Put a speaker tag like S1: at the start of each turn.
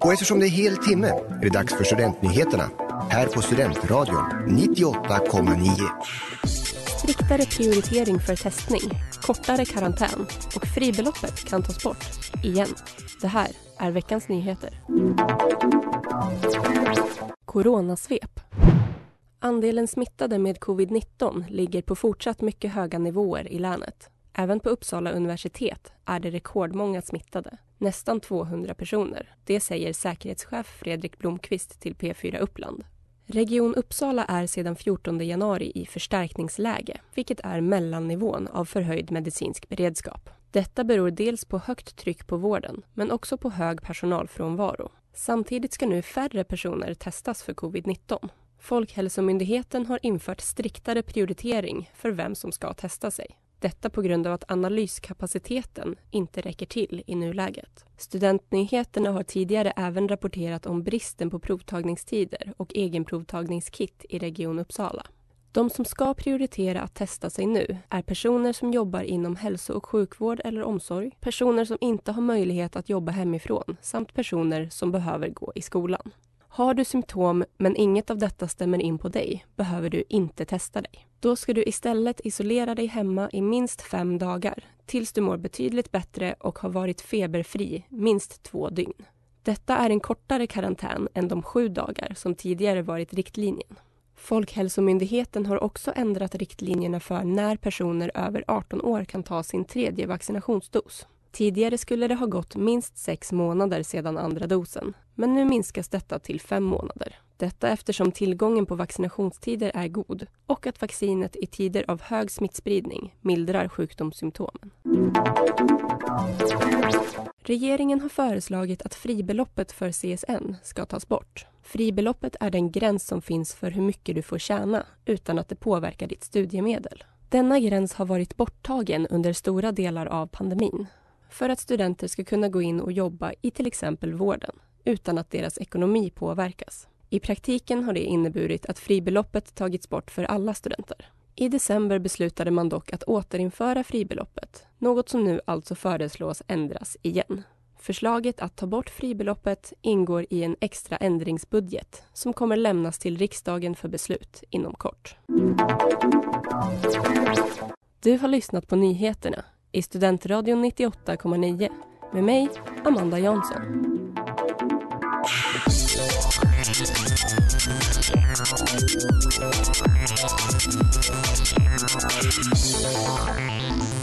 S1: Och eftersom det är hel timme är det dags för Studentnyheterna här på Studentradion 98,9.
S2: Striktare prioritering för testning, kortare karantän och fribeloppet kan tas bort. Igen. Det här är veckans nyheter. Coronasvep. Andelen smittade med covid-19 ligger på fortsatt mycket höga nivåer i länet. Även på Uppsala universitet är det rekordmånga smittade, nästan 200 personer. Det säger säkerhetschef Fredrik Blomqvist till P4 Uppland. Region Uppsala är sedan 14 januari i förstärkningsläge, vilket är mellannivån av förhöjd medicinsk beredskap. Detta beror dels på högt tryck på vården, men också på hög personalfrånvaro. Samtidigt ska nu färre personer testas för covid-19. Folkhälsomyndigheten har infört striktare prioritering för vem som ska testa sig. Detta på grund av att analyskapaciteten inte räcker till i nuläget. Studentnyheterna har tidigare även rapporterat om bristen på provtagningstider och egenprovtagningskit i Region Uppsala. De som ska prioritera att testa sig nu är personer som jobbar inom hälso och sjukvård eller omsorg, personer som inte har möjlighet att jobba hemifrån samt personer som behöver gå i skolan. Har du symptom men inget av detta stämmer in på dig behöver du inte testa dig. Då ska du istället isolera dig hemma i minst fem dagar tills du mår betydligt bättre och har varit feberfri minst två dygn. Detta är en kortare karantän än de sju dagar som tidigare varit riktlinjen. Folkhälsomyndigheten har också ändrat riktlinjerna för när personer över 18 år kan ta sin tredje vaccinationsdos. Tidigare skulle det ha gått minst sex månader sedan andra dosen, men nu minskas detta till fem månader. Detta eftersom tillgången på vaccinationstider är god och att vaccinet i tider av hög smittspridning mildrar sjukdomssymptomen. Regeringen har föreslagit att fribeloppet för CSN ska tas bort. Fribeloppet är den gräns som finns för hur mycket du får tjäna utan att det påverkar ditt studiemedel. Denna gräns har varit borttagen under stora delar av pandemin för att studenter ska kunna gå in och jobba i till exempel vården utan att deras ekonomi påverkas. I praktiken har det inneburit att fribeloppet tagits bort för alla studenter. I december beslutade man dock att återinföra fribeloppet, något som nu alltså föreslås ändras igen. Förslaget att ta bort fribeloppet ingår i en extra ändringsbudget som kommer lämnas till riksdagen för beslut inom kort. Du har lyssnat på nyheterna i Studentradion 98,9 med mig, Amanda Jansson. Thank you.